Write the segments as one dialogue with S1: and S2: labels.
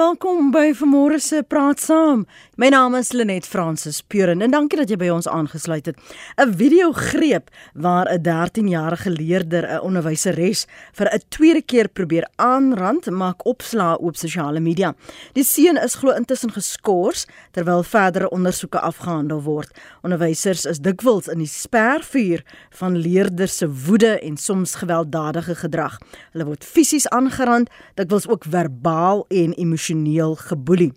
S1: Welkom by vanmôre se Praat Saam. My naam is Lenet Fransis Puren en dankie dat jy by ons aangesluit het. 'n Video greep waar 'n 13-jarige leerder 'n onderwyseres vir 'n tweede keer probeer aanrand maak opslaa op sosiale media. Die seun is glo intussen geskort terwyl verdere ondersoeke afgehandel word. Onderwysers is dikwels in die spervuur van leerders se woede en soms gewelddadige gedrag. Hulle word fisies aangerand, dikwels ook verbaal en emosioneel emosioneel geboelie.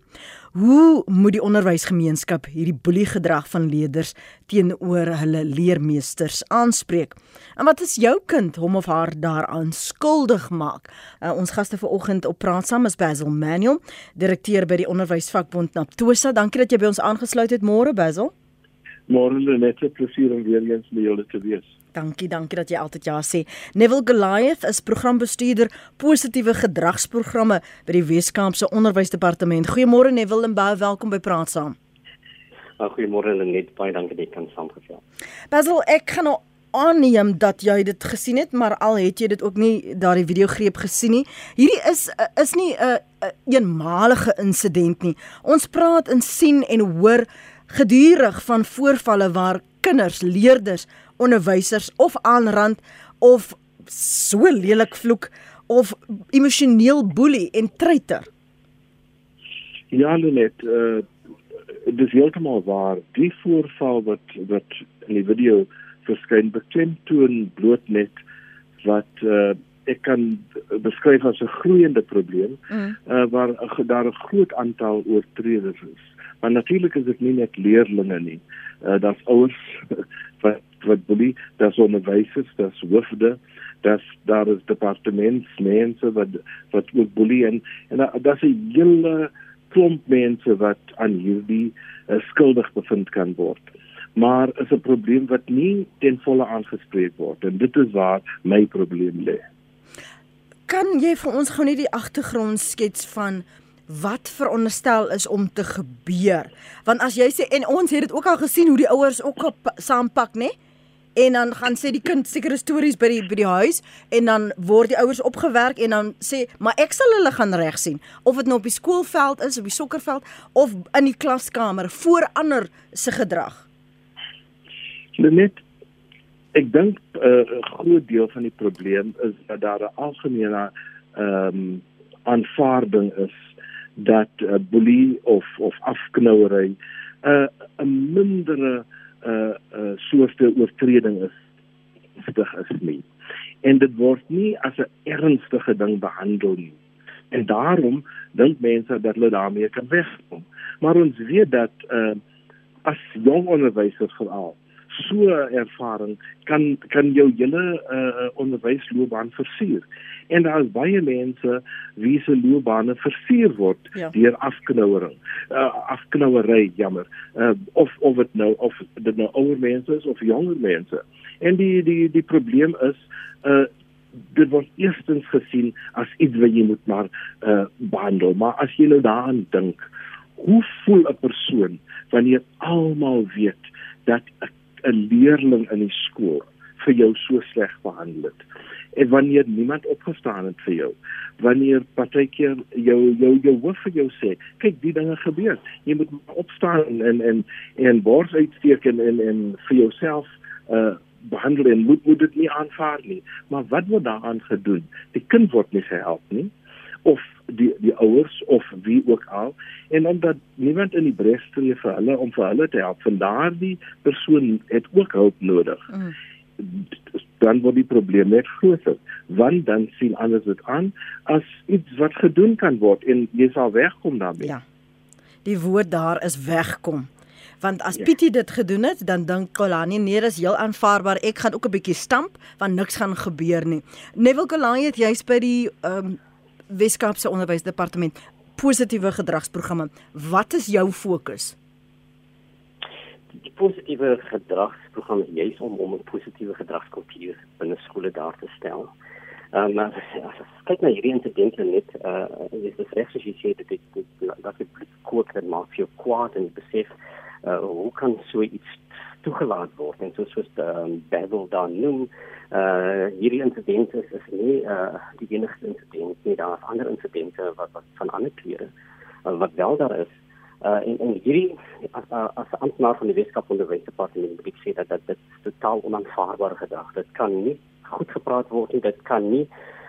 S1: Hoe moet die onderwysgemeenskap hierdie boeliegedrag van leerders teenoor hulle leermeesters aanspreek? En wat is jou kind hom of haar daaraan skuldig maak? Uh, ons gaste vanoggend op praat saam is Basil Manuel, direkteur by die Onderwysvakbond Naptosa. Dankie dat jy by ons aangesluit het môre Basil.
S2: Môre net 'n plesier om weer eens by julle te wees.
S1: Dankie, dankie dat jy altyd ja sê. Neville Goliath is programbestuurder positiewe gedragsprogramme by die Weskaapse Onderwysdepartement. Goeiemôre Neville en baie welkom by Praat Saam.
S3: Uh, goeiemôre Lenet, baie dankie dat jy kan saamgesels.
S1: Basil, ek gaan nou aanneem dat jy dit gesien het, maar al het jy dit ook nie daardie video greep gesien nie. Hierdie is is nie 'n uh, eenmalige insident nie. Ons praat en sien en hoor gedurig van voorvalle waar kinders, leerders onderwysers of aanrand of so lelik vloek of emosioneel boelie en treiter.
S2: Ja, Lenet, uh dis heeltemal waar. Die voorval wat wat in die video verskyn beklemtoon bloot net wat uh ek kan beskryf as 'n groeiende probleem mm. uh waar daar 'n groot aantal oortreders is. Maar natuurlik is dit nie net leerdlinge nie. Uh daar's ouers wat wat boelie, daar's onderwysers, daar's hoofde, daar's daar is departementsmense wat wat ook boelie en en daar's 'n hele klomp mense wat aan hierdie uh, skuldig bevind kan word. Maar is 'n probleem wat nie ten volle aangespreek word en dit is waar my probleem lê.
S1: Kan jy vir ons gou net die agtergrond skets van wat veronderstel is om te gebeur? Want as jy sê en ons het dit ook al gesien hoe die ouers ook op saampak, né? en dan gaan sê die kind sekere stories by die by die huis en dan word die ouers opgewerk en dan sê maar ek sal hulle gaan reg sien of dit nou op die skoolveld is of die sokkerveld of in die klaskamer voor ander se gedrag.
S2: Net ek dink eh, 'n uh, groot deel van die probleem is dat daar 'n algemene ehm um, aanvaarding is dat uh, boelie of of afknouery 'n uh, 'n mindere uh uh soorte oortreding is stig is nie. En dit word nie as 'n ernstige ding behandel nie. En daarom dink mense dat hulle daarmee kan wegkom. Maar ons weet dat uh as jong onderwysers veral so ervaring kan kan jou hele uh onderwysloopbaan versier. En daar is baie mense wie se loopbane versier word ja. deur afknouering uh, afknouery jammer uh, of of dit nou of dit nou ouer mense is of jonger mense. En die die die probleem is uh, dit word eerstens gesien as iets wat jy moet maar uh, behandel. Maar as jy nou daaraan dink hoe voel 'n persoon wanneer almal weet dat 'n leerling in die skool vir jou so sleg behandel het. En wanneer niemand opgestaan het vir jou wanneer partykeer jou jou jou hoof vir jou sê kyk die dinge gebeur. Jy moet opstaan en en en, en bors uitsteek en en, en vir jouself uh behandel en moet moet dit nie aanvaar nie. Maar wat word daaraan gedoen? Die kind word nie gehelp nie of die die ouers of wie ook al en omdat niemand in die bres tree vir hulle om vir hulle te help van daardie persoon het ook hulp nodig mm dan word die probleem net groter want dan sien anders dit aan as iets wat gedoen kan word en jy sal wegkom daarmee.
S1: Ja. Die woord daar is wegkom. Want as ja. Pietie dit gedoen het, dan dink Kolani nee, dis heel aanvaarbaar. Ek gaan ook 'n bietjie stamp want niks gaan gebeur nie. Neville Kolani het juist by die ehm um, Weskaapse Onderwysdepartement positiewe gedragsprogramme. Wat is jou fokus?
S3: die positiewe gedragsprogram is juis om om 'n positiewe gedragskultuur binne skole daar te stel. Ehm uh, maar as jy kyk na hierdie insidente net uh is dit reg as jy sê dat dit dat dit kort kan maak vir kwaad en besef uh hoe kan so iets toegelaat word en soos soos die um, Babel dan noem uh hierdie insidente is, is nie uh die enigste insidente nie daar is ander insidente wat wat van ander kleure uh, wat wel daar is. Uh en en hierdie as as 'n amptenaar van die Weskaap Onderwysdepartement moet ek sê dat dit totaal onaanvaarbare gedrag. Dit kan nie goed gepraat word nie. Dit kan nie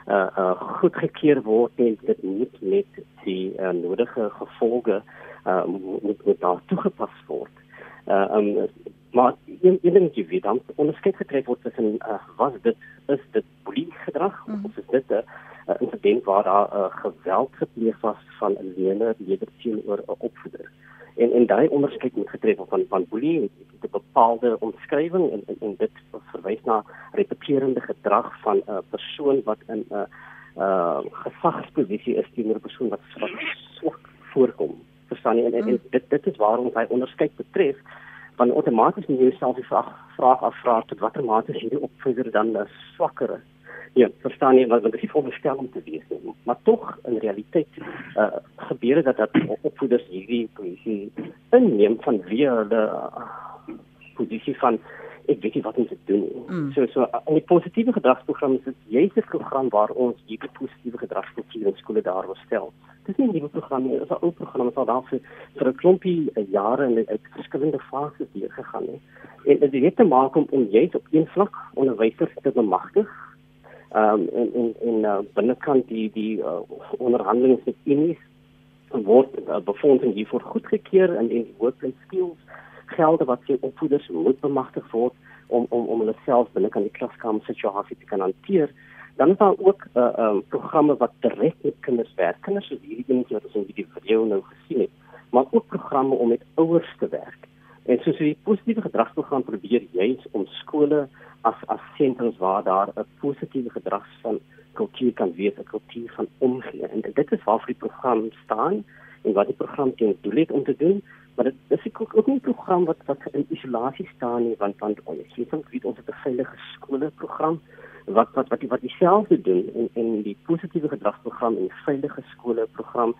S3: uh uh goed gekeer word nie. Dit moet met die uh, nodige gevolge uh moet, moet daar toegepas word. Uh um maar een een ding jy weet dan onderskeid getref word tussen uh, was dit is dit boelie gedrag mm. of is dit 'n uh, insident waar daar uh, geweld gepleeg was van 'n leerder teenoor 'n opvoeder en en daai onderskeid moet getref word van van boelie 'n bepaalde omskrywing en, en en dit verwys na repeterende gedrag van 'n uh, persoon wat in 'n uh, uh gesagsposisie is teenoor 'n persoon wat swak voorkom verstaan nie en, en, en mm. dit dit is waarom hy onderskeid betref van outomaties nie jouself die vraag vraag afvra tot watter mate is hierdie opvoeder dan swakker Ja, verstaan jy wat wat die voorstel om te wees nie. Maar tog in realiteit uh gebeur dit dat dat opvoeders hierdie posisie inneem van wie hulle uh, posisie van ek weet nie wat om te doen nie. Mm. So so in die positiewe gedragsprogram is dit juist 'n program waar ons hierdie positiewe gedragskultuur in skole daar wil stel. Dis nie 'n nuwe program nie, dit is 'n ou program wat al daar vir vir 'n klompie eh, jare in uit verskillende fases deur gegaan het. En dit het te maak om om juist op een vlak onderwysers te bemagtig. Ehm um, en en en uh, binnekant die die uh, onderhandelings met unies word uh, befondsing hiervoor goedgekeur in die workplace skills gelde wat sy opvoeders moet bemagtig word om om om hulle self binne kan die klaskamer situasie te kan hanteer. Dan is daar ook uh, um, programme wat direk met kinders werk. Kinders soos hierdie dingetjie wat ons in die video nou gesien het, maar ook programme om met ouers te werk. En soos die positiewe gedragsprogram probeer juis om skole as as sentrums waar daar 'n positiewe gedrags van kultuur kan wees, 'n kultuur van omgee. En dit is waarvoor die program staan en wat die program teen doel het om te doen maar dit is ook ook 'n program wat wat in isolasie staan nie want want ons het ons het 'n veilige skole program wat wat wat wat dieselfde doen en en die positiewe gedragsprogram en veilige skole program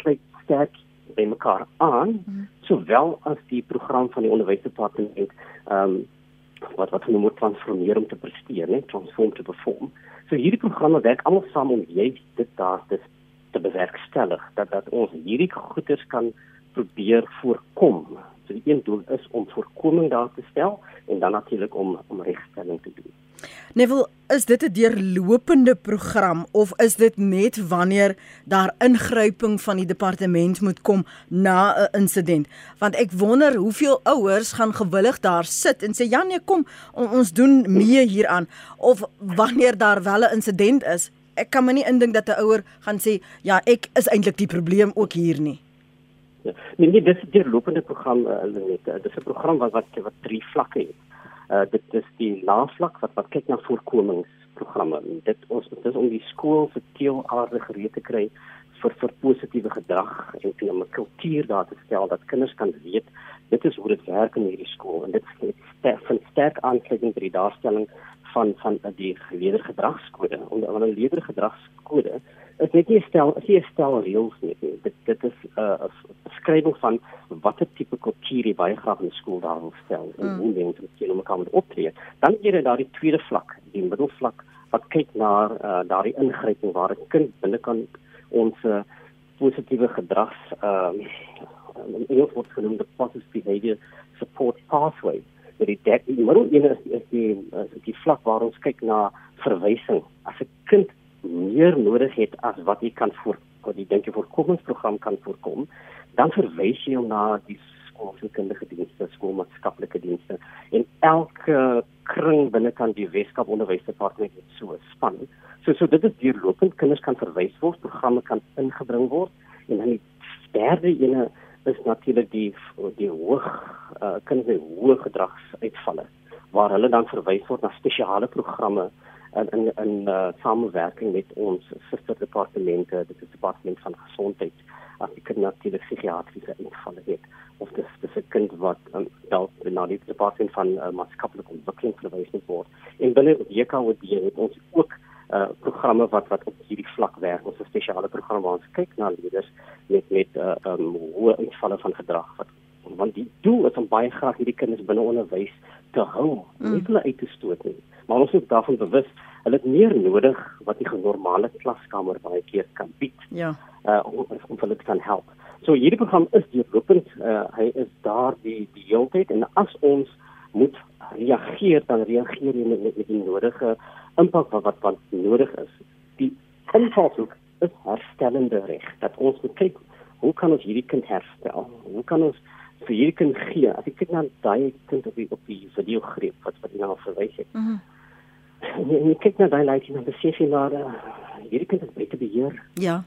S3: sluit sterk by mekaar aan mm. sowel as die program van die onderwysdepartement ehm um, wat wat genoem word transformeer om te presteer net transform te perform so hierdie programme werk almal saam om jy dit daar te te bewerkstellig dat dat ons hierdie goeders kan probeer voorkom. So die een doel is om voorkoming daar te stel en dan natuurlik om om regstelling te doen.
S1: Neville, is dit 'n deurlopende program of is dit net wanneer daar ingryping van die departement moet kom na 'n insident? Want ek wonder hoeveel ouers gaan gewillig daar sit en sê ja nee kom ons doen mee hieraan of wanneer daar wel 'n insident is. Ek kan my nie indink dat 'n ouer gaan sê ja, ek is eintlik die probleem ook hier nie.
S3: Ja. Nee, nee, dis 'n deurlopende program uh, net. Uh, dis 'n program wat wat drie vlakke het. Uh dit is die laafvlak wat wat kyk na voorkomingsprogramme. Dit ons dit is om die skool se teelaarde gereed te kry vir vir positiewe gedrag en om 'n kultuur daar te stel dat kinders kan weet dit is hoe dit werk in hierdie skool en dit sterk sterk aansluiting by die daarstelling van van die geleerde gedragskode. Onder 'n geleerde gedragskode is net nie stel is nie stel reëls nie. Dit dit is 'n uh, beskrywing van watter tipe kultuur jy baie graag in skool daar wil stel en mm. hoe mense met hulle kan optree. Dan hier is daar die tweede vlak, die middelvlak wat kyk na uh, daardie ingryping waar 'n kind binne kan ons uh, positiewe gedrags ehm uh, in Engels word genoem the positive behavior support pathway vir die dek die middel een is, is die is die vlak waar ons kyk na verwysing as 'n kind meer nodig het as wat jy kan voor wat jy dink jy voorkomingsprogram kan voorkom dan verwys jy hom na die skoolkundige dienste skoolmaatskaplike dienste en elke kring binne kan die Weskaap onderwysdepartement het so span. So so dit is deurlopend kinders kan verwys word programme kan ingebring word en dan die derde ene is natuurlik die die hoog uh, kinders met hoë gedragsuitvalle waar hulle dan verwys word na spesiale programme in in in uh, samewerking met ons susterdepartemente dit is departement van gesondheid as die kind natuurlik psigiatriese uitvalle het of dis dis 'n kind wat um, dalk na die departement van uh, maatskaplike ontwikkeling verwys word en binne JKWD het ons ook uh programme wat wat op hierdie vlak werk. Ons het 'n spesiale program waar ons kyk na leerders met met uh um hoë uitvalle van gedrag wat want die doel is om baie graag hierdie kinders binne onderwys te hou, mm. nie hulle uit te stoot nie. Maar ons moet daarvan bewus, hulle het meer nodig wat die normale klaskamer baie keer kan bied.
S1: Ja.
S3: Uh om, om hulle te kan help. So hierdie program is deurlopend. Uh, hy is daar die die hele tyd en as ons moet reageer dan reageer jy met met, met die nodige impak wat wat wat nodig is. Die invalshoek is herstellende reg. Dat ons moet kyk hoe kan ons hierdie kind herstel? Hoe kan ons vir hierdie kind gee? As ek kyk na daai kind op die op die video greep wat wat jy nou verwys het. Mm en jy kyk na daai laaste dan besef jy maar uh, hierdie kind is buite beheer.
S1: Ja.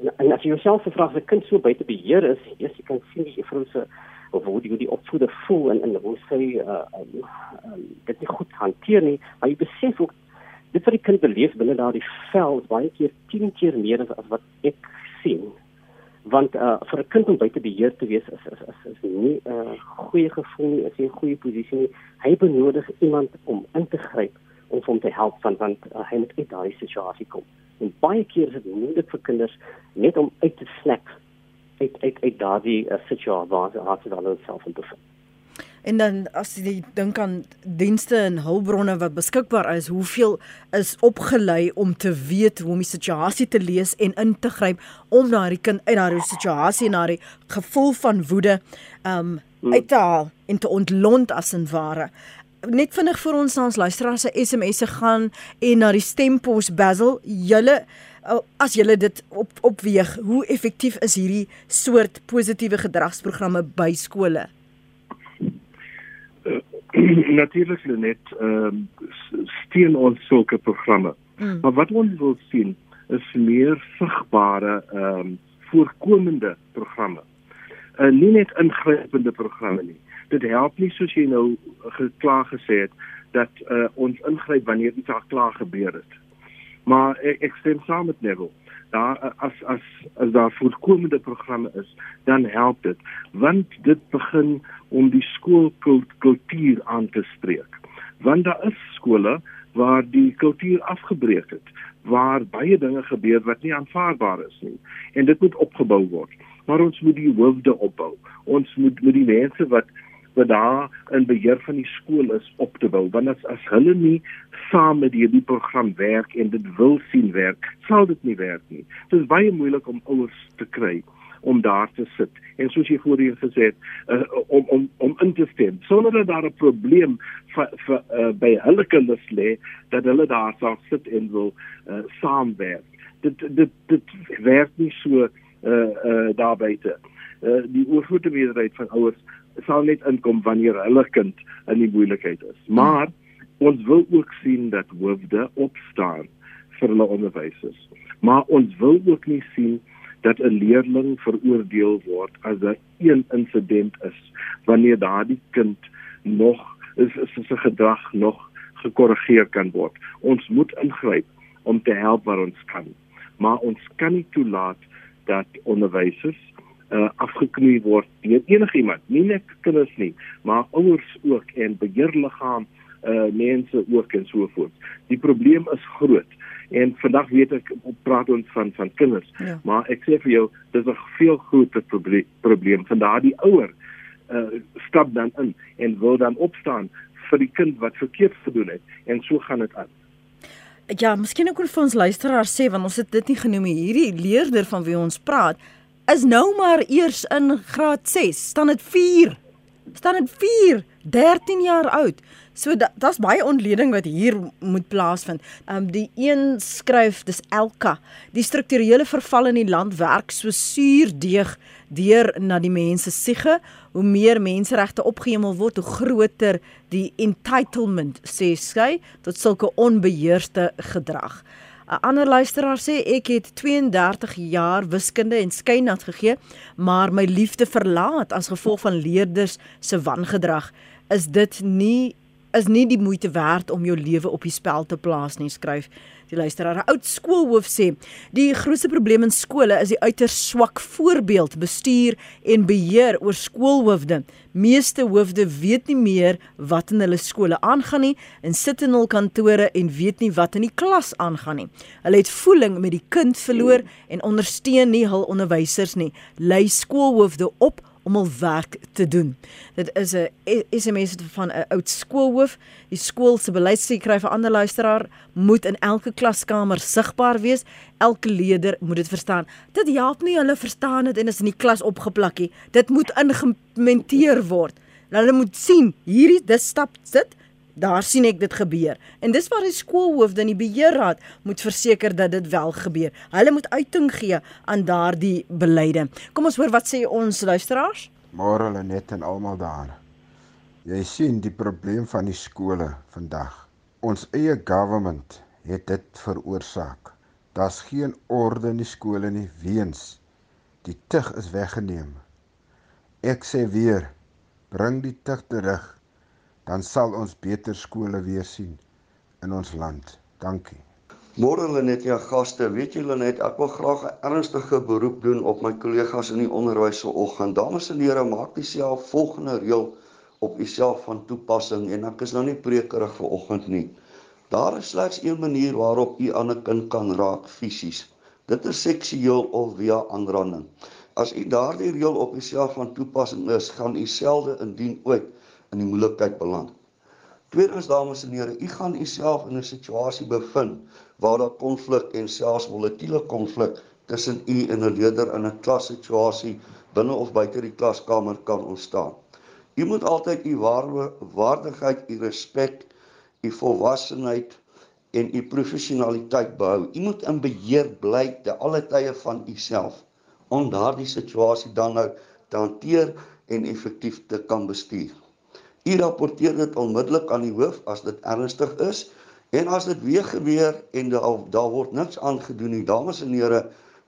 S3: En, en as jy jouself vra of 'n kind so buite beheer is, yes, jy kan sien die juffrou se of hoe die, die opvoeder voel en en hoe sy uh, um, um, dit nie goed hanteer nie, maar jy besef ook dit wat die kind beleef binne daardie vel baie keer 10 keer meer as, as wat ek sien want uh, vir 'n kind om buite beheer te wees is is is, is nie 'n uh, goeie gevoel nie, is nie 'n goeie posisie nie. Hy benodig iemand om in te gryp om hom te help van want uh, hy moet uit daardie situasie kom. En baie keer is dit moeilik vir kinders net om uit te snap uit uit uit daardie uh, situasie waar hulle hulle self in bevind.
S1: En dan as jy dink aan dienste en hulpbronne wat beskikbaar is, hoeveel is opgelei om te weet hoe om die situasie te lees en in te gryp om daardie kind uit daardie situasie en daardie gevoel van woede um uit te haal en te ontlont as en ware. Net vinnig vir ons ons luisteraars se SMS'e gaan en na die stempos Basil, julle as julle dit op opweeg, hoe effektief is hierdie soort positiewe gedragsprogramme by skole?
S2: natuurlik net ehm um, steun ons sulke programme. Mm. Maar wat ons wil sien is meer sigbare ehm um, voorkomende programme. En uh, nie net ingrypende programme nie. Dit help nie soos jy nou geklaar gesê het dat uh, ons ingryp wanneer iets al klaar gebeur het. Maar ek, ek stem saam met Neville daar as as as daar voorkomende programme is, dan help dit want dit begin om die skoolkultuur aan te spreek. Want daar is skole waar die kultuur afgebreek het, waar baie dinge gebeur wat nie aanvaarbaar is nie en dit moet opgebou word. Maar ons moet die hoofde opbou. Ons moet met die mense wat wat daar in beheer van die skool is op te bou. Want as as hulle nie saam met hierdie program werk en dit wil sien werk sal dit nie werk nie. Dit is baie moeilik om ouers te kry om daar te sit. En soos jy voorheen gesê het uh, om om om in te stem sonder dat daar 'n probleem vir vir uh, by hulle kinders lê dat hulle daar sal sit en wil uh, saamwerk. Dit dit dit werk nie so uh, uh, daar buite uh, die oorgrootste meerderheid van ouers sal net inkom wanneer hulle kind in die moeilikheid is. Maar ons wil ook sien dat hoofde opstaan vir hulle onderwysers. Maar ons wil ook nie sien dat 'n leerling veroordeel word as 'n een insident is wanneer daardie kind nog is sy gedrag nog gekorrigeer kan word. Ons moet ingryp om te help waar ons kan. Maar ons kan nie toelaat dat onderwysers uh, afgeknoei word deur enigiemand, nie net kinders nie, maar ouers ook en beheerliggaam uh mense ook en so voort. Die probleem is groot en vandag weet ek praat ons van van kinders, ja. maar ek sê vir jou dis 'n veel groter probleem probleem van daardie ouer uh stap dan in en wil dan opstaan vir die kind wat verkeerd gedoen het en so gaan dit aan.
S1: Ja, miskien ook vir ons luisteraars sê want ons het dit nie genoem hierdie leerder van wie ons praat is nou maar eers in graad 6, staan dit 4. Staan dit 4, 13 jaar oud. So daar's da baie ontleding wat hier moet plaasvind. Um die een skryf dis Elka. Die strukturele verval in die land werk so suurdeeg deur na die mense siege. Hoe meer menseregte opgehemel word, hoe groter die entitlement sê sy tot sulke onbeheerste gedrag. 'n Ander luisteraar sê ek het 32 jaar wiskunde en skynat gegee, maar my liefde verlaat as gevolg van leerders se wangedrag. Is dit nie is nie die moeite werd om jou lewe op die spel te plaas nie, skryf Die luisteraar, 'n oud skoolhoof sê, die grootste probleem in skole is die uiters swak voorbeeld, bestuur en beheer oor skoolhoofde. Meeste hoofde weet nie meer wat in hulle skole aangaan nie en sit in hul kantore en weet nie wat in die klas aangaan nie. Hulle het voeling met die kind verloor en ondersteun nie hul onderwysers nie. Lei skoolhoofde op om hul werk te doen. Dit is 'n SMS van 'n oud skoolhoof. Die skool se beleidssekretary vir ander luisteraar moet in elke klaskamer sigbaar wees. Elke leerder moet dit verstaan. Dit help nie hulle verstaan dit en is in die klas opgeplakkie. Dit moet ingeïmplementeer word. Hulle moet sien hierdie dis stap sit daar sien ek dit gebeur. En dis waar die skoolhoofde en die beheerraad moet verseker dat dit wel gebeur. Hulle moet uiting gee aan daardie beleide. Kom ons hoor wat sê ons luisteraars?
S4: Môre hulle net en almal daar. Jy sien die probleem van die skole vandag. Ons eie government het dit veroorsaak. Daar's geen orde in die skole nie weens die tug is weggeneem. Ek sê weer, bring die tug terug dan sal ons beter skole weer sien in ons land. Dankie.
S5: Môre hulle net ja gaste, weet julle net ek wil graag 'n ernstige beroep doen op my kollegas in die onderwys vanoggend. Dames en here, maak dieself volgende reël op uself van toepassing en ek is nou nie prekerig vanoggend nie. Daar is slegs een manier waarop u aan 'n kind kan raak fisies. Dit is seksueel of via aanranding. As u daardie reël op uself van toepassing is, gaan u selde indien ooit in die moeilikheid beland. Tweedens dames en here, u gaan u self in 'n situasie bevind waar daar konflik en selfs volatiele konflik tussen u en 'n leerder in 'n klassituasie binne of buite die klaskamer kan ontstaan. U moet altyd u waarde, waardigheid, u respek, u volwassenheid en u professionaliteit behou. U moet in beheer bly te alle tye van u self om daardie situasie dan nou te hanteer en effektief te kan bestuur. U rapporteer dit onmiddellik aan die hoof as dit ernstig is en as dit weer gebeur en daar daar word niks aangedoen nie, dames en here,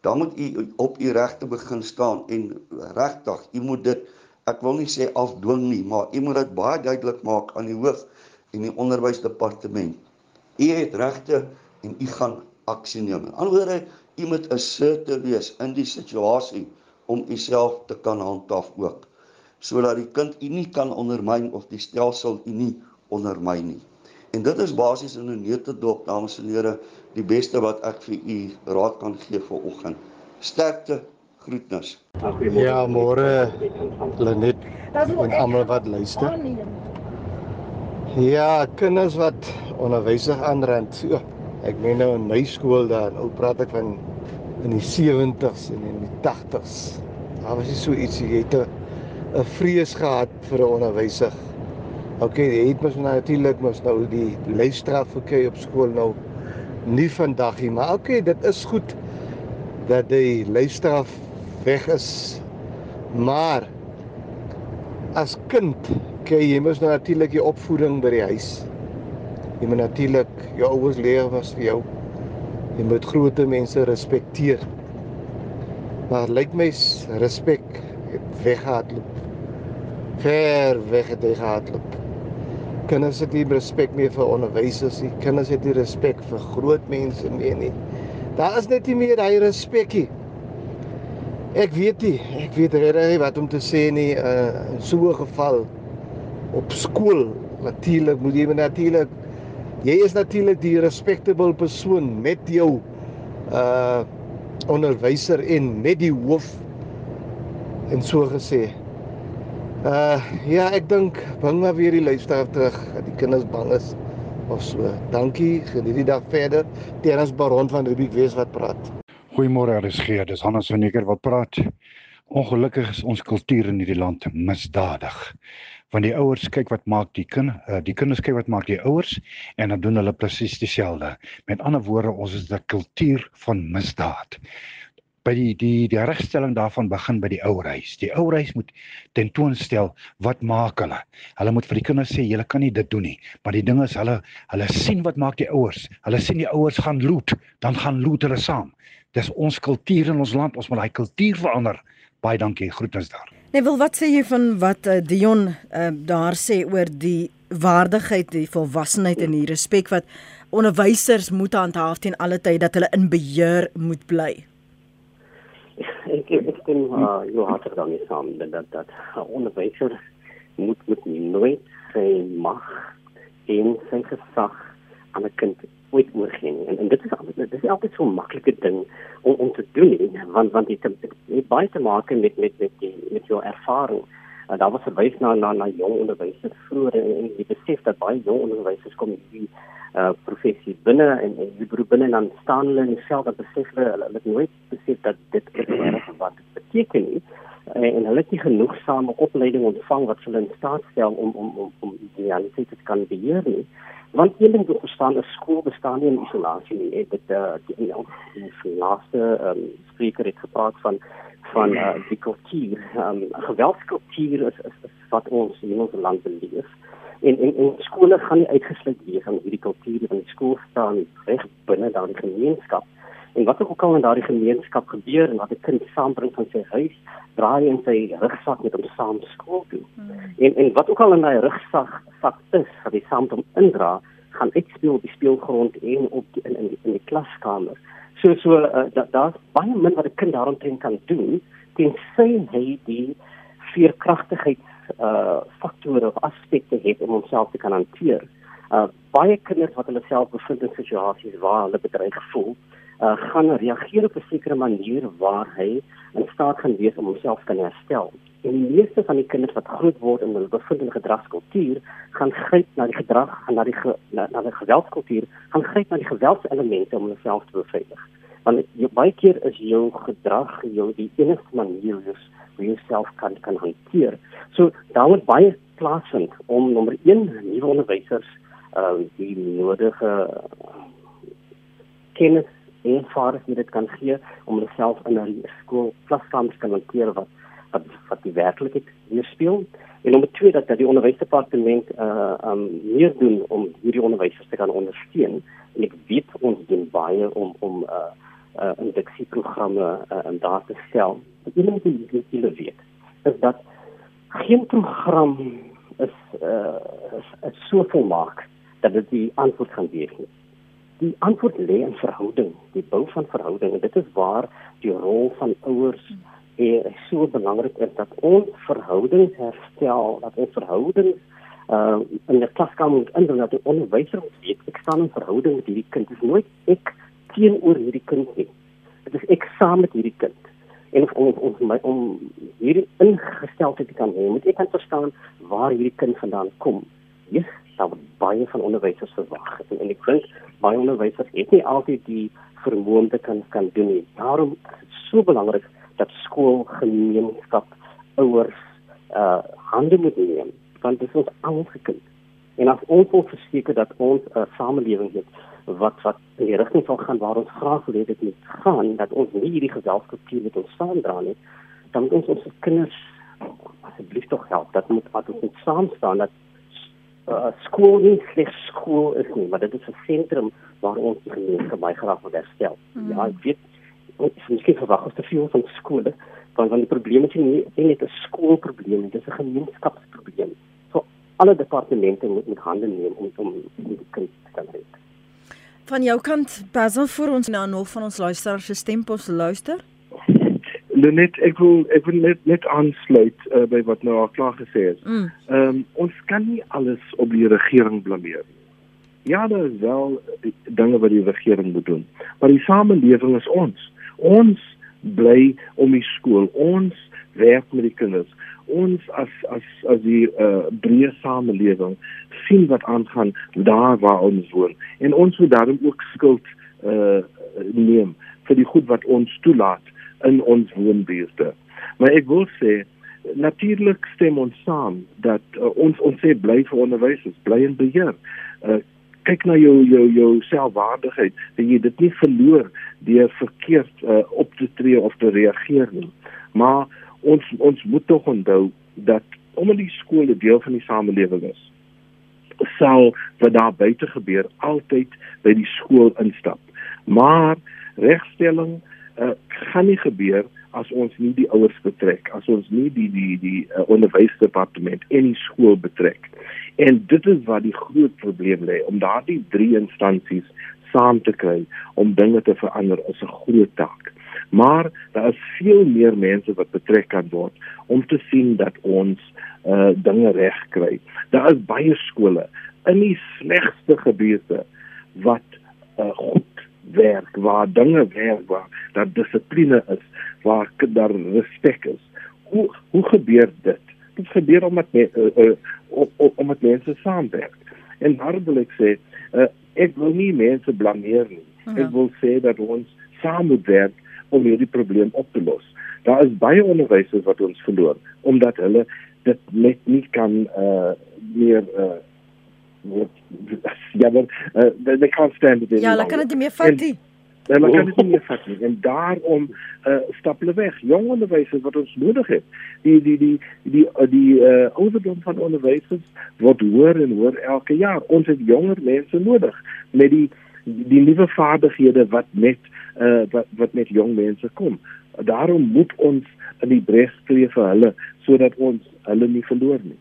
S5: dan moet u op u regte begin staan en regtig, u moet dit ek wil nie sê afdwing nie, maar u moet dit baie duidelik maak aan die hoof en die onderwysdepartement. U het regte en u gaan aksie neem. In ander woorde, u moet assertief wees in die situasie om u self te kan handhaaf ook sodat die kind u nie kan ondermyn of die stelsel u nie ondermyn nie. En dit is basies in 'n neutedop, dames en here, die beste wat ek vir u raad kan gee vir oggend. Sterkte, groetnis.
S6: Ja, môre Lenet en almal wat luister. Ja, kinders wat onderwysig aanrand. So, ek meen nou in my skool daar, nou praat ek van in die 70s en in die 80s. Daar was so ietsie, jy het 'n 'n vrees gehad vir 'n onderwyser. OK, jy het mos nou natuurlik mos nou die leesstraf gekry op skool nou nie vandag nie, maar OK, dit is goed dat die leesstraf weg is. Maar as kind kry jy mos nou natuurlik die opvoeding by die huis. Jy moet natuurlik jou ouers leer was vir jou. Jy moet groot mense respekteer. Maar lyk my respek weggehardloop. Ver weg het hy gehardloop. Kinders het nie respek meer vir onderwysers nie. Kinders het nie respek vir groot mense meer nie. Daar is net nie meer daai respekie. Ek weet nie, ek weet regtig wat om te sê nie uh, in so 'n geval op skool natuurlik moet jy natuurlik jy is natuurlik die respectable persoon met jou uh onderwyser en met die hoof en so gesê. Uh ja, ek dink bring maar weer die luisteraar terug dat die kinders bang is of so. Dankie, geniet die dag verder. Terens Baron van Rubik wees wat praat.
S7: Goeiemôre RSG, dis Hannes van Nieker wat praat. Ongelukkig is ons kultuur in hierdie land misdadig. Want die ouers kyk wat maak die kind, uh, die kinders kyk wat maak die ouers en dan doen hulle presies dieselfde. Met ander woorde, ons is 'n kultuur van misdaad by die die die regstelling daarvan begin by die ouerhuis. Die ouerhuis moet tentoonstel wat maak hulle. Hulle moet vir die kinders sê julle kan nie dit doen nie. Maar die ding is hulle hulle sien wat maak die ouers. Hulle sien die ouers gaan loot, dan gaan loot hulle saam. Dis ons kultuur in ons land. Ons moet daai kultuur verander. Baie dankie. Groetens daar.
S1: Nee, wil wat sê jy van wat uh, Dion uh, daar sê oor die waardigheid, die volwassenheid en die respek wat onderwysers moet handhaaf teen alle tye dat hulle in beheer moet bly?
S3: Ek ek stem uh, jou hart dan is saam dat dat dat onderwyser moet moet nooit sy mag en sy gesag aan 'n kind ooit oorgee nie. En, en dit is dit is altyd so maklike ding om om te doen nie, want want dit het baie te maak met met met die met jou ervaring. Uh, daar was verwys na na na jong onderwysers vroeër en, en die besef dat baie jong onderwysers kom hier uh professie binne en en die beroep binne dan staan hulle in self dat besef hulle hulle het nooit besef dat dit erg wat dit beteken nie. En, en hulle het nie genoegsame opleiding ontvang wat hulle in staat stel om om om om die realiteit te kan beheer nie. Want een ding wat verstaan is skool bestaan nie in isolasie nie. Ek het uh, die, die, die laaste um, spreker het gepraat van van uh, die kultuur. Um, geweldskultuur is, is, is wat ons in ons land beleef en en, en skole gaan nie uitgesluit wees van hierdie kultuur van die skool staan reg binne daardie gemeenskap en wat ook al in daardie gemeenskap gebeur en wat 'n kind saambring van sy huis draai in sy rugsak met hom saam skool toe. Hmm. En en wat ook al in daai rugsak sak is wat hy saam met hom indra, gaan uitspeel op die speelgrond en op die, in in die, in die klaskamer. So so uh, da daar's baie min wat 'n kind daaromtrent kan doen tensy hy die veerkragtigheid uh faktore of aspekte het om homself te kan hanteer. Uh baie kinders wat hulle self bevind in situasies waar hulle bedreig voel, uh gaan reageer op 'n sekere manier waar hy in staat gaan wees om homself te herstel. En die meeste van die kinders wat groot word en hulle bevind in gedragskultuur, gaan gryp na die gedrag en na die ge, na, na die geweldskultuur, gaan gryp na die geweldselemente om homself te beveilig. Want jy, baie keer is jou gedrag jou die enigste manier is hoe jy self kan kan hanteer. So daar moet baie plaasvind om nommer 1 nuwe onderwysers uh die nodige kennis en vaardighede kan gee om hulle self in 'n skool klaskamer te hanteer wat wat wat die werklikheid weerspieël. En nommer 2 dat dat die onderwysdepartement uh um meer doen om hierdie onderwysers te kan ondersteun. En ek weet ons doen baie om om uh uh indeksieprogramme uh, in daar te stel. Wat julle moet weet, is dat geen program is uh is, is so volmaak dat dit die antwoord gaan wees nie. Die antwoord lê in verhouding, die bou van verhouding en dit is waar die rol van ouers eh so belangrik is dat ons verhoudings herstel, dat ons verhoudings uh in die klaskamer moet indien dat die onderwyser moet weet ek staan in verhouding met hierdie kind. Dit is nooit ek teenoor hierdie kind nie. Dit is ek saam met hierdie kind. En om om om, om hierdie ingesteldheid te kan hê, moet ek kan verstaan waar hierdie kind vandaan kom. Ja, daar word baie van onderwysers verwag en, en ek dink baie onderwysers het nie altyd die vermoë om dit kan kan doen nie. Daarom is dit so belangrik dat skool, gemeenskap, ouers uh hande moet neem want dit is ons almal se kind. En as ons wil verseker dat ons 'n uh, samelewing het wat wat in die rigting sal gaan waar ons graag wil hê dit moet gaan dat ons nie hierdie geselskapie met ons saamdra nie dan moet ons ons kinders asseblief tog help. Dat moet wat ons moet saam staan dat uh, skool nie slegs skool is nie maar dit is 'n sentrum waar ons die gemeenskap baie graag wil herstel. Mm. ja ek weet ons is miskien verwag ons te veel van skole want van die probleme is nie, nie net 'n skoolprobleem dit is 'n gemeenskapsprobleem. So alle departemente moet met hande neem om om die kind te kan red
S1: Van jou kant, Basil vir ons nou nog van ons luisteraars se stempos luister.
S2: Net ek wil ek wil net net aansluit uh, by wat nou al klaar gesê is. Mm. Ehm mm. um, ons kan nie alles op die regering blameer nie. Ja, daar is wel dinge wat die regering moet doen, maar die samelewing is ons. Ons bly om die skool. Ons werk met die kinders ons as as as die uh, breë samelewing sien wat aangaan daar waar ons woon en ons moet daarom ook skuld uh, neem vir die goed wat ons toelaat in ons woonbuurte. Maar ek wil sê natuurlik stem ons saam dat uh, ons ons sê bly vir onderwysers, bly in beheer. Uh, kyk na jou jou jou selfwaardigheid dat jy dit nie verloor deur verkeerd uh, op te tree of te reageer nie. Maar ons ons moet tog onthou dat omdat die skool 'n deel van die samelewing is sal wat daar buite gebeur altyd by die skool instap. Maar regstelling uh, gaan nie gebeur as ons nie die ouers betrek as ons nie die die die uh, onderwysdepartement en die skool betrek. En dit is wat die groot probleem lê om daardie drie instansies saam te kry om dinge te verander is 'n groot taak maar daar is veel meer mense wat betrek kan word om te sien dat ons uh dinge reg kry. Daar is baie skole in die slegste gebiede wat uh, goed werk, waar dinge werk, waar daar dissipline is, waar daar respek is. Hoe hoe gebeur dit? Dit gebeur omdat me, uh, uh, om, omdat mense saamwerk. En daarom wil ek sê, uh, ek wil nie mense blameer nie. Ja. Ek wil sê dat ons saam moet werk om hierdie probleem op te los. Daar is baie onderwysers wat ons verloor omdat hulle dit net nie kan uh meer uh ja, maar uh, they can't stand it.
S1: Ja, hulle kan dit nie meer vat nie.
S2: En hulle kan dit nie meer vat nie. En daarom uh stap hulle weg. Jong onderwysers wat ons nodig het. Die die die die die, die uh ouderdom van onderwysers word hoër en hoër elke jaar. Ons het jonger mense nodig met die die nuwe vaardighede wat met uh wat wat met jong mense kom. Daarom moet ons in die bres tree vir hulle sodat ons hulle nie verloor nie.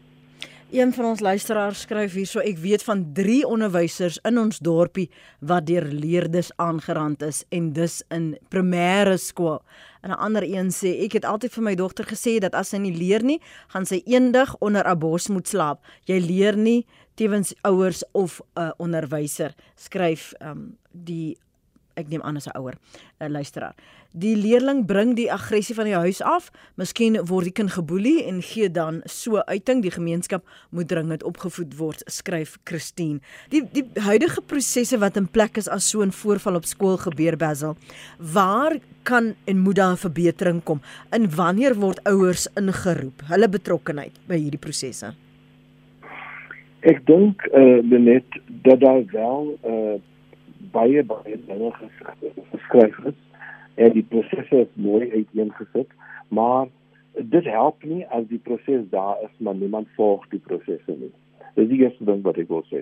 S1: Een van ons luisteraars skryf hierso ek weet van 3 onderwysers in ons dorpie wat deur leerders aangerand is en dis in primêre skool. En 'n ander een sê ek het altyd vir my dogter gesê dat as sy nie leer nie, gaan sy eendag onder 'n bos moet slaap. Jy leer nie tewens ouers of 'n uh, onderwyser skryf um, die ek neem aan as 'n ouer 'n luisteraar. Die leerling bring die aggressie van die huis af. Miskien word die kind geboelie en gee dan so uiting. Die gemeenskap moet dringend opgevoed word, skryf Christine. Die die huidige prosesse wat in plek is as so 'n voorval op skool gebeur Basil. Waar kan en moet daar verbetering kom? In wanneer word ouers ingeroep? Hulle betrokkeheid by hierdie prosesse.
S2: Ek dink eh uh, net dat daar wel eh uh, baie baie dinge geskryf is en die prosesse is mooi uiteengesit, maar dit help nie as die proses daar is maar niemand volg die prosesse nie. Dis die eerste ding wat ek wil sê.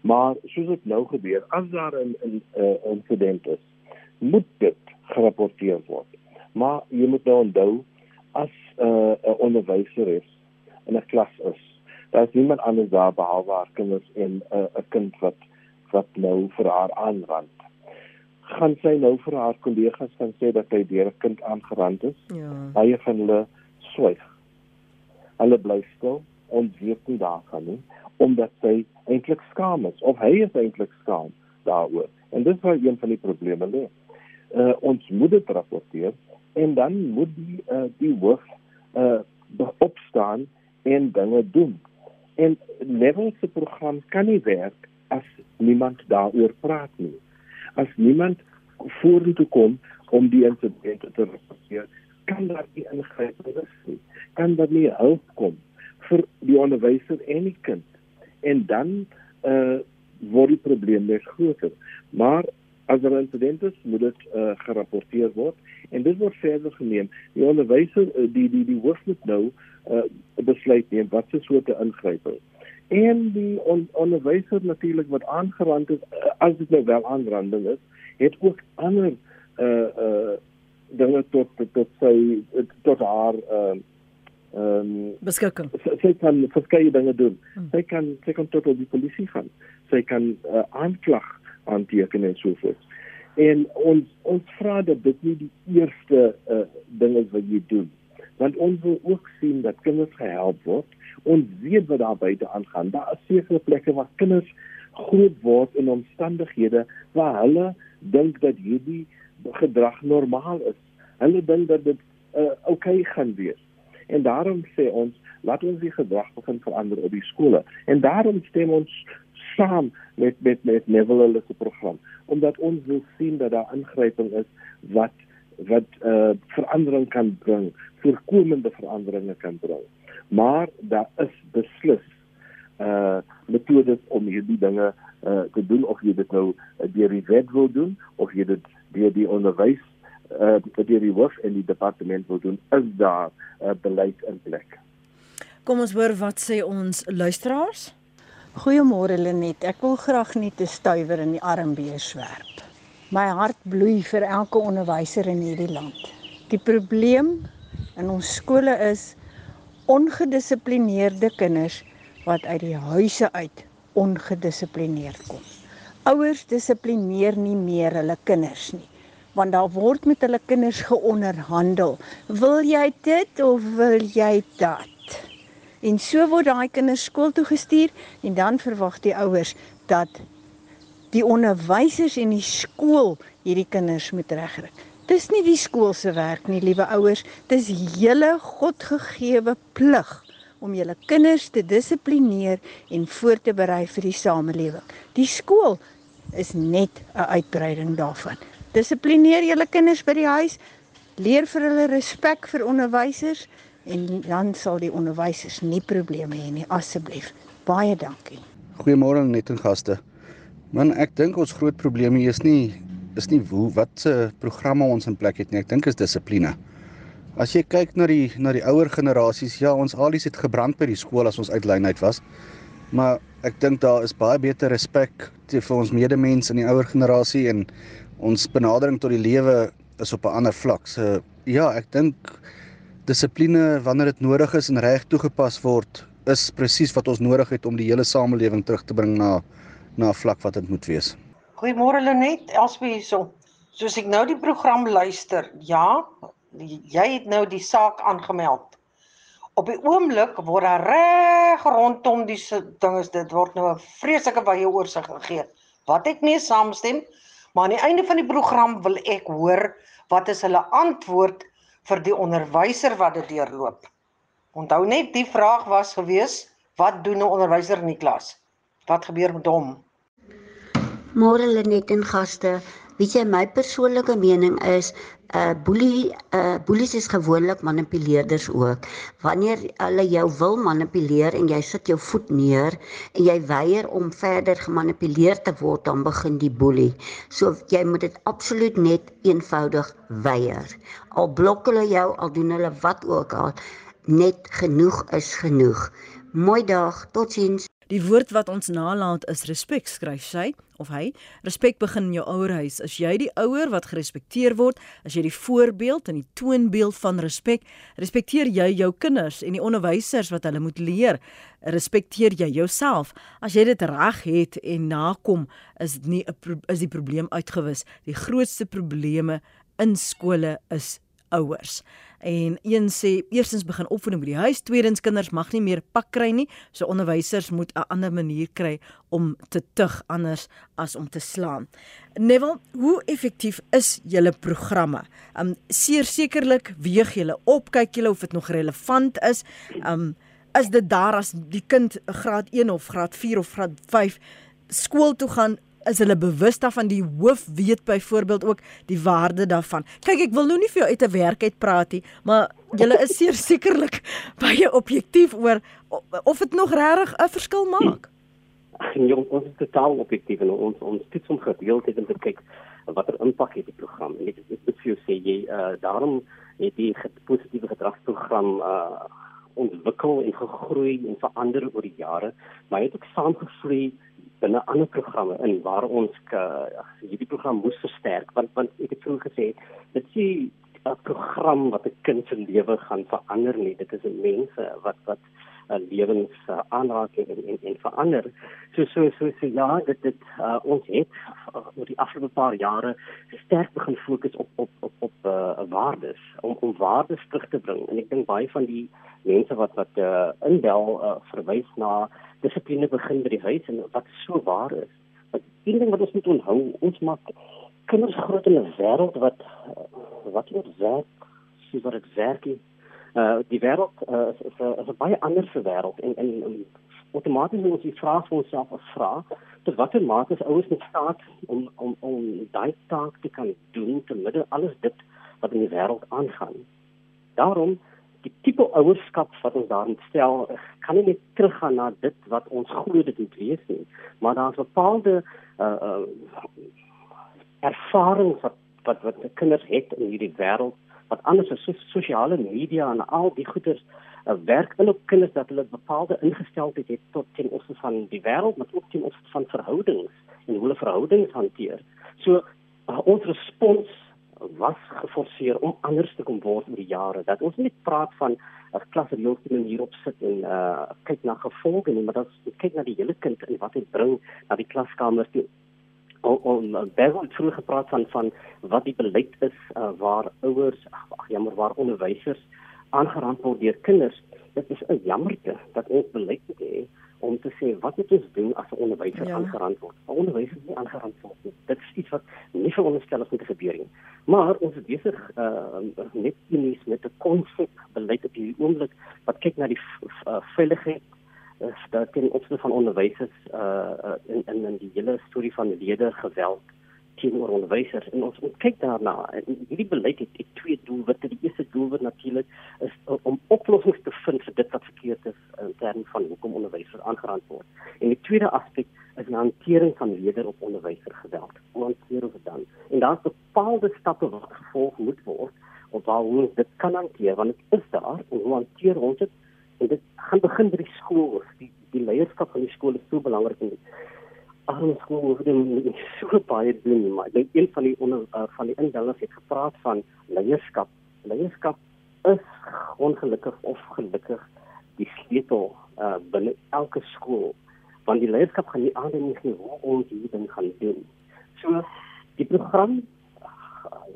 S2: Maar soos dit nou gebeur, as daar 'n 'n uh, insident is, moet dit gerapporteer word. Maar jy moet nou onthou as 'n uh, onderwyser is in 'n klas is, daar is niemand anders daar behalwe haar kinders en eh, 'n uh, kind wat wat nou vir haar aanrand. Gaan sy nou vir haar kollegas gaan sê dat hy deur 'n kind aangerand is? Ja. Baie van hulle swyg. Hulle bly stil en weet nie daarvan nie omdat sy eintlik skaam is of hy is eintlik skaam daaroor. En dit is wel een van die probleme lê. Uh ons moet dit rapporteer en dan moet die uh die hoof uh opstaan en dinge doen. En level se program kan nie werk as niemand daaroor praat nie. As niemand vorentoe kom om die insidente te rapporteer, kan daar nie ingryping wees nie. Kan daar nie hulp kom vir die onderwyser en die kind. En dan uh word die probleem net groter. Maar as daar insidente is, moet dit uh gerapporteer word en dit word verder geneem. Die onderwyser uh, die die die hoof moet nou uh besluit neem wat se soorte ingryping en die on, onderwyser natuurlik wat aangerand is eh, as dit nou wel aanranding is het ook ander uh uh dinge tot tot sy tot haar ehm uh, um,
S1: beskikking
S2: sy, kan verskeie dinge doen hmm. sy kan sy kan tot die polisie gaan sy kan uh, aanklag aanteken en so voort en ons ons vra dat dit nie die eerste uh, ding is wat jy doen want ons wil ook sien dat kinders gehelp word ons weet wat daar buite aangaan. Daar is sekere plekke waar kinders groot word in omstandighede waar hulle dink dat hierdie gedrag normaal is. Hulle dink dat dit uh, oukei okay gaan wees. En daarom sê ons, laat ons die gedrag begin verander op die skole. En daarom stem ons saam met met met Neville se program omdat ons wil sien dat daar ingryping is wat wat uh verandering kan bring, voorkomende veranderinge kan bring maar daar is beslis uh metodes om hierdie dinge uh te doen of jy dit nou uh, deur die wet wil doen of jy dit deur die onderwys uh deur die hoof en die departement wil doen is daar uh, beleid in plek.
S1: Kom ons hoor wat sê ons luisteraars.
S8: Goeiemôre Lenet, ek wil graag net 'n stuiwer in die armbeer swerp. My hart bloei vir elke onderwyser in hierdie land. Die probleem in ons skole is ongedissiplineerde kinders wat uit die huise uit ongedissiplineerd kom. Ouers dissiplineer nie meer hulle kinders nie, want daar word met hulle kinders geonderhandel. Wil jy dit of wil jy dat? En so word daai kinders skool toe gestuur en dan verwag die ouers dat die onderwysers en die skool hierdie kinders moet regkry. Dis nie die skool se werk nie, liewe ouers, dis julle godgegewe plig om julle kinders te dissiplineer en voor te berei vir die samelewing. Die skool is net 'n uitbreiding daarvan. Dissiplineer julle kinders by die huis, leer vir hulle respek vir onderwysers en dan sal die onderwysers nie probleme hê nie asseblief. Baie dankie.
S9: Goeiemôre net en gaste. Man, ek dink ons groot probleem hier is nie is nie hoe wat se programme ons in plek het nie. Ek dink is dissipline. As jy kyk na die na die ouer generasies, ja, ons alies het gebrand by die skool as ons uit lyn uit was. Maar ek dink daar is baie beter respek vir ons medemens in die ouer generasie en ons benadering tot die lewe is op 'n ander vlak. So ja, ek dink dissipline wanneer dit nodig is en reg toegepas word, is presies wat ons nodig het om die hele samelewing terug te bring na na 'n vlak wat dit moet wees.
S10: Goeiemôre Lenet, Elsbie hierso. Soos ek nou die program luister, ja, jy het nou die saak aangemeld. Op die oomblik word daar reg rondom die ding is dit word nou 'n vreeslike baie oorsig gegee. Wat ek nie saamstem, maar aan die einde van die program wil ek hoor wat is hulle antwoord vir die onderwyser wat dit deurloop. Onthou net die vraag was gewees, wat doen 'n onderwyser in die klas? Wat gebeur met hom?
S11: Môre Lenet en gaste, weet jy my persoonlike mening is 'n uh, boelie 'n uh, boelies is gewoonlik manipuleerders ook. Wanneer hulle jou wil manipuleer en jy sit jou voet neer en jy weier om verder gemanipuleer te word, dan begin die boelie. So jy moet dit absoluut net eenvoudig weier. Al blok hulle jou, al doen hulle wat ook al, net genoeg is genoeg. Mooi dag, totsiens.
S1: Die woord wat ons nalat is respek, skryf sy of hy. Respek begin in jou ouerhuis. As jy die ouer wat gerespekteer word, as jy die voorbeeld en die toonbeeld van respek, respekteer jy jou kinders en die onderwysers wat hulle moet leer, respekteer jy jouself. As jy dit reg het en nakom, is dit nie 'n is die probleem uitgewis. Die grootste probleme in skole is ouers. En een sê eerstens begin opvoeding by die huis, tweedens kinders mag nie meer pak kry nie, so onderwysers moet 'n ander manier kry om te tug anders as om te slaan. Neville, hoe effektief is julle programme? Um sekerlik weeg julle op, kyk julle of dit nog relevant is. Um is dit daar as die kind graad 1 of graad 4 of graad 5 skool toe gaan is hulle bewus daarvan die hoof weet byvoorbeeld ook die waarde daarvan. Kyk, ek wil nou nie vir jou uit 'n werk uit praat nie, maar julle is seker sekerlik baie objektief oor of dit nog regtig 'n verskil maak.
S3: Ja, ons is totaal objektief en ons ons toets om gedeelte om te kyk watter impak het die program. Net ek moet vir jou sê jy uh, daarom het die positiewe gedragsprogram uh ontwikkel en gegroei en verander oor die jare, maar het ook saamgevloei binne ander programme in waar ons uh, hierdie program moes versterk. Want want ek het vroeër gesê dit is 'n program wat 'n kind se lewe gaan verander nie. Dit is mense wat wat uh, lewens uh, aanraak en, en en verander. So so so, so ja dit dit uh, ons het uh, oor die afgelope paar jare sterk begin fokus op op op op uh, waardes om om waardes terug te bring. En ek dink baie van die mense wat wat uh, inbel uh, verwys na dissipline begin by die huis en wat so waar is. Want een ding wat ons moet onthou, ons maak kinders groot in 'n wêreld wat wat nie werk soos wat dit werk nie. Uh die wêreld uh, is is 'n is 'n baie ander se wêreld en en, en outomaties moet ons vraag vir onsself afvra tot watter mate is ouers in staat om om om daai taak te kan doen te midde alles dit wat in die wêreld aangaan. Daarom die tipe ouerskap wat ons daarin stel kan nie net teruggaan na dit wat ons glo dit moet wees nie maar daar's bepaalde uh, uh ervarings wat wat wat die kinders het in hierdie wêreld wat anders as so, sosiale media en al die goeders uh, werk in op kinders dat hulle bepaalde ingesteldheid het tot ten opsigte van die wêreld maar ook ten opsigte van verhoudings en hoe hulle verhoudings hanteer. So uh, ons respons was geforseer om anders te kom word oor die jare. Dat ons nie praat van 'n klasreëlstelsel hierop sit en uh kyk na gevolge nie, maar dat ons kyk na die hele kind en wat dit bring na die klaskamer toe. Om baie het vroeër gepraat van van wat die beleid is uh, waar ouers ag jammer waar onderwysers aangerand word deur kinders. Dit is 'n jammerte dat ons beleid moet hê om te sê wat moet ons doen as 'n onderwyser ja. aangerand word? 'n Onderwyser nie aangerand word nie. Dit is iets wat nie veronderstel is om te gebeur nie. Maar ons is besig uh net unies met 'n konsep beleid op hierdie oomblik wat kyk na die uh, veiligheid is dat teen opsigte van onderwysers uh, uh in in in die hele storie van lede geweld teenoor onderwysers en ons moet kyk daarna en hierdie beleid het, het twee doelwitte die eerste doelwit natuurlik is om oplossings te vind vir dit wat verkeerd is in terme van hoekom onderwysers aangerand word. En die tweede aspek is die hantering van lede op onderwysers geweld hoe hanteer ons dit dan? En daar's bepaalde stappe wat gevolg moet word om waar ons dit kan hanteer want dit is daar en hoe hanteer ons dit? En dit gaan begin by die skool die die leierskap van die skool is so belangrik en arme skool hoef dit so baie doen maar ek dink een van die onder uh, van die indellers het gepraat van leierskap. Leierskap is ongelukkig of gelukkig die sleutel uh, binne elke skool want die leierskap gaan nie aanneem nie hoe ons hierdie ding gaan doen so die program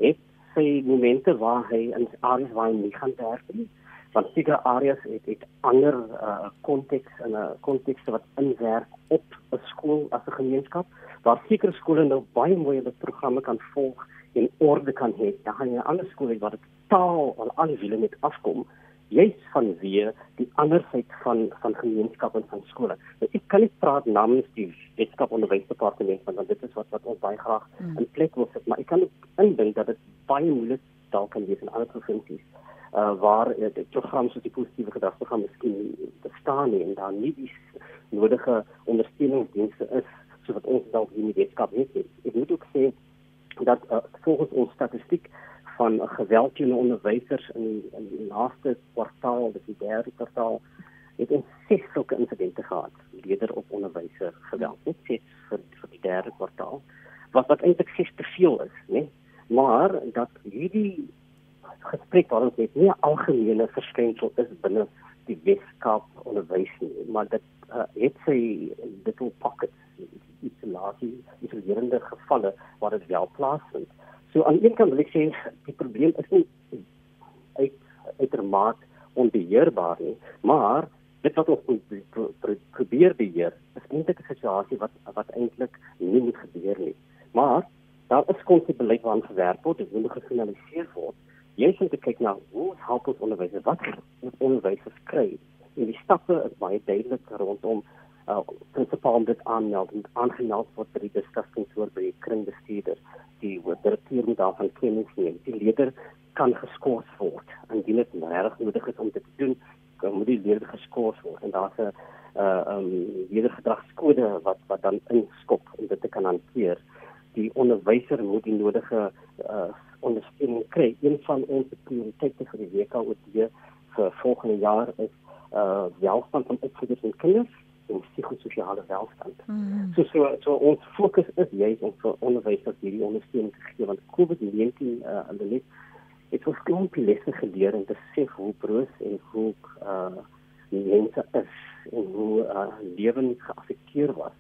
S3: het sy momente waar hy in areas waar hy nie gaan werk nie want sekere areas het het ander uh konteks en 'n uh, konteks wat inwerk op 'n skool as 'n gemeenskap waar sekere skole nou baie mooi hulle programme kan volg en orde kan hê. Dan gaan jy ander skole waar dit taal al al wiele met afkom jy's van weer die ander syd van van gemeenskap en van skole. Nou, ek kan nie praat namens die wetenskap onderwysdepartement want dit is wat wat ons baie graag hmm. in plek wil sit, maar ek kan indink dat dit baie moeilik dalk kan wees in ander provinsies uh, waar uh, die program soos die positiewe gedragsprogram miskien bestaan nie en dan nie die nodige ondersteuningsdienste is soos wat ons dalk in die wetenskap het. Ek moet ook sê dat uh, volgens ons statistiek van geweld teen onderwysers in in die laaste kwartaal, dis die derde kwartaal, het ons ses sulke insidente gehad, leder op onderwyser geweld, net ses vir, vir die derde kwartaal. Wat wat eintlik ses te veel is, né? Maar dat hierdie gesprek waar ons net nie 'n algemene verskynsel is binne die wetenskap onderwys nie, maar dit uh, het sy little pockets isolasie, isolerende gevalle waar dit wel plaasvind. So aan een kant wil ek sê die probleem is nie uit uitermate onbeheerbaar nie, maar dit wat ons probeer beheer is eintlik 'n situasie wat wat eintlik nie moet gebeur nie. Maar daar is konsepbeleid waaraan gewerk word, dit moet gefinaliseer word jy moet kyk na hoe help ons onderwysers wat moet onderwysers kry en die stappe is baie duidelik rondom uh prinsipal dit aanmeld en aangemeld word by die diskussingskantoor by die kringbestuurder die moet daarvan kennis neem die leier kan geskort word indien dit reg nodig is om dit te doen kan moet die leier geskort word. En daar's 'n uh um jeder gedragskode wat wat dan inskop om dit te kan hanteer. Die onderwyser moet die nodige uh ondersteuning kry. Een van ons prioriteite vir die WKOD vir volgende jaar is uh welstand van opvoeders en kinders en psigososiale welstand. Mm. So so so ons fokus is juist om vir onderwysers hierdie ondersteuning te gee want COVID-19 uh hulle net dit was klomp lesse geleer en te sê hoe broos en hoe uh mense is en hoe uh lewens geaffekteer was.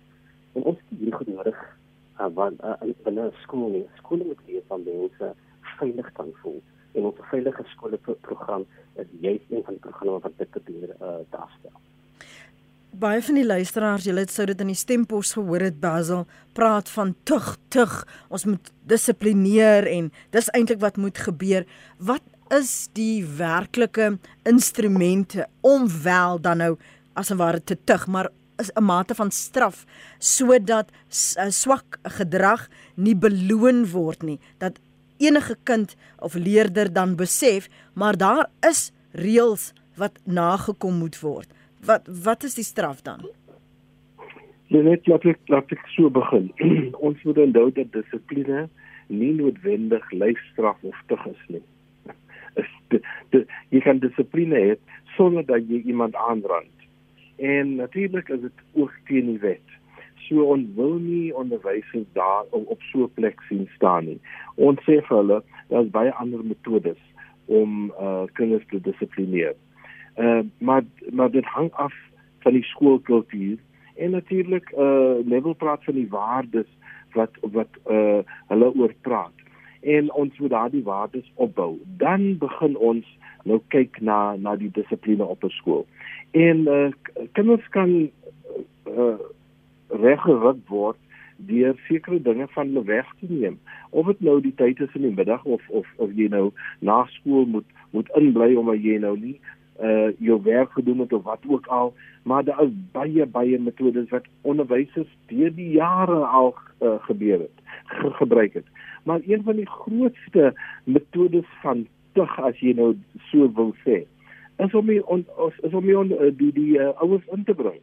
S3: En ons het hier goed nodig uh, want uh, binne skool nie. Skole moet wees van mense veilig kan voel. En ons veilige skole program is juist een van die programme wat dit probeer uh, daarstel.
S1: Baie van die luisteraars, julle het sou dit in die stempos gehoor het Basil praat van tug tug. Ons moet dissiplineer en dis eintlik wat moet gebeur. Wat is die werklike instrumente om wel dan nou as 'n ware te tug, maar is 'n mate van straf sodat uh, swak gedrag nie beloon word nie dat enige kind of leerder dan besef maar daar is reëls wat nagekom moet word wat wat is die straf dan
S2: Ja net laat ek laat ek so begin ons moet onthou dat dissipline nie noodwendig lyfstraf of tug is nie is de, de, jy kan dissipline hê sonder dat jy iemand aanrand En natuurlik is dit ook teen die wet. So ons wil nie onderwysers daar op so 'n plek sien staan nie. Ons sê vir hulle daar's baie ander metodes om uh kinders te dissiplineer. Uh maar maar dit hang af van die skoolkultuur en natuurlik uh level praat van die waardes wat wat uh hulle oor praat. En ons moet daardie waardes opbou. Dan begin ons nou kyk na na die dissipline op 'n skool. En uh, kinders kan uh, reggeruk word deur sekere dinge van hulle weg te neem. Of dit nou die tyd is in die middag of of of jy nou na skool moet moet inbly omdat jy nou nie uh jou werk gedoen het of wat ook al, maar daar is baie baie metodes wat onderwysers deur die jare al uh, gebeur het, ge gebruik het. Maar een van die grootste metodes van tug as jy nou so wil sê, is om die on, is om die, on, die die uh, ouers in te bring.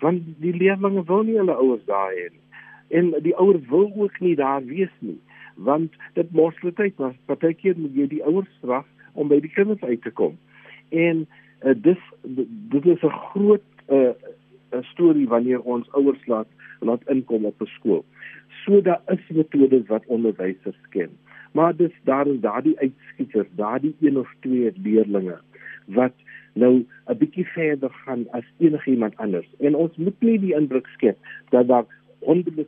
S2: Want die leerlinge wil nie hulle ouers daar hê nie. En die ouers wil ook nie daar wees nie, want dit mors hulle tyd, want partykeer moet jy die ouers straf om by die kinders uit te kom. En uh, dis dit is 'n groot 'n uh, 'n storie wanneer ons ouers laat laat inkom op 'n skool. So daar is metodes wat onderwysers ken. Maar dis daar is daardie uitskieters, daardie een of twee leerlinge wat nou 'n bietjie verder gaan as enigiemand anders. En ons moet nie die indruk skep dat daar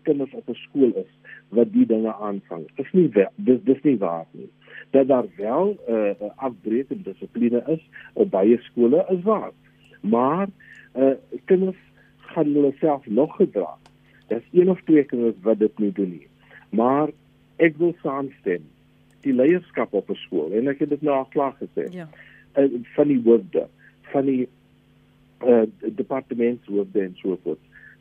S2: kinders op 'n skool is wat die dinge aanvang. Dis nie dis dis nie waar nie dat daar wel 'n uh, afbreek in dissipline is op baie skole is waar. Maar uh, kinders gaan hulle self nog gedra. Daar's een of twee kinders wat dit nie doen nie. Maar ek wil saamstem. Die leierskap op 'n skool en ek het dit nou al klaar gesê. Ja. Uh, van die woorde van die uh, departementshoofde en so voort.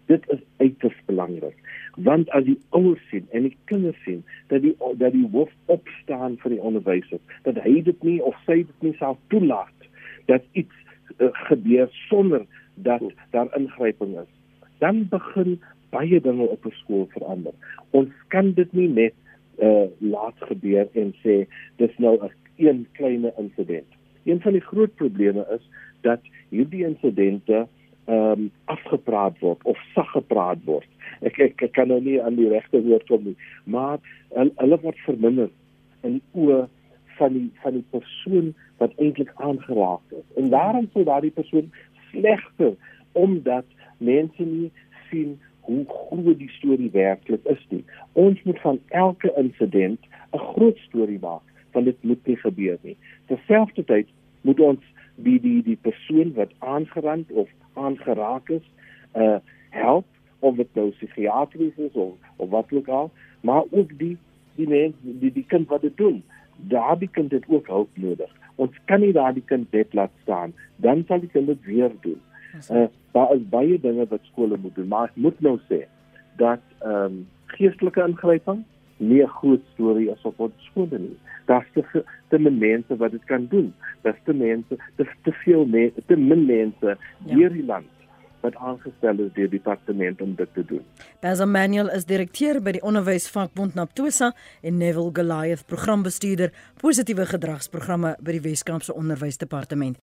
S2: Dit is uiters belangrik want as die ouers sien en die kinders sien dat die dat die hoof opstaan vir die onderwysers dat hy dit nie of sy dit nie sal toelaat dat iets uh, gebeur sonder dat daar ingryping is dan begin baie dinge op 'n skool verander. Ons kan dit nie net uh, laat gebeur en sê dis nou 'n een klein insident. Een van die groot probleme is dat hierdie insidente ehm um, afgepraat word of sag gepraat word. Ek, ek ek kan nou nie aan die regte woord kom nie, maar hulle, hulle word verminder in oë van die van die persoon wat eintlik aangeraak is. En daarom sou daardie persoon slegter omdat mense nie sien hoe groot die storie werklik is nie. Ons moet van elke insident 'n groot storie maak, want dit moet nie gebeur nie. Terselfdertyd moet ons die die die persoon wat aangerand of aangeraak is, uh help of dit nou psigiatries is of of wat ook al, maar ook die die mens die die kind wat dit doen. Daardie kind het ook hulp nodig. Ons kan nie daardie kind net laat staan, dan sal die kind dit weer doen. Uh daar is baie dinge wat skole moet doen, maar ek moet nou sê dat ehm um, geestelike ingryping nie 'n groot storie is op ons skole nie. Daar's te te min mense wat dit kan doen. Daar's te mense, te, te veel mense, te min mense ja. hier in land wat aangestel is deur die departement om dit te doen.
S1: Bas Emmanuel is direkteur by die Onderwysvakbond Naptosa en Neville Goliath programbestuurder positiewe gedragsprogramme by die Weskaapse Onderwysdepartement.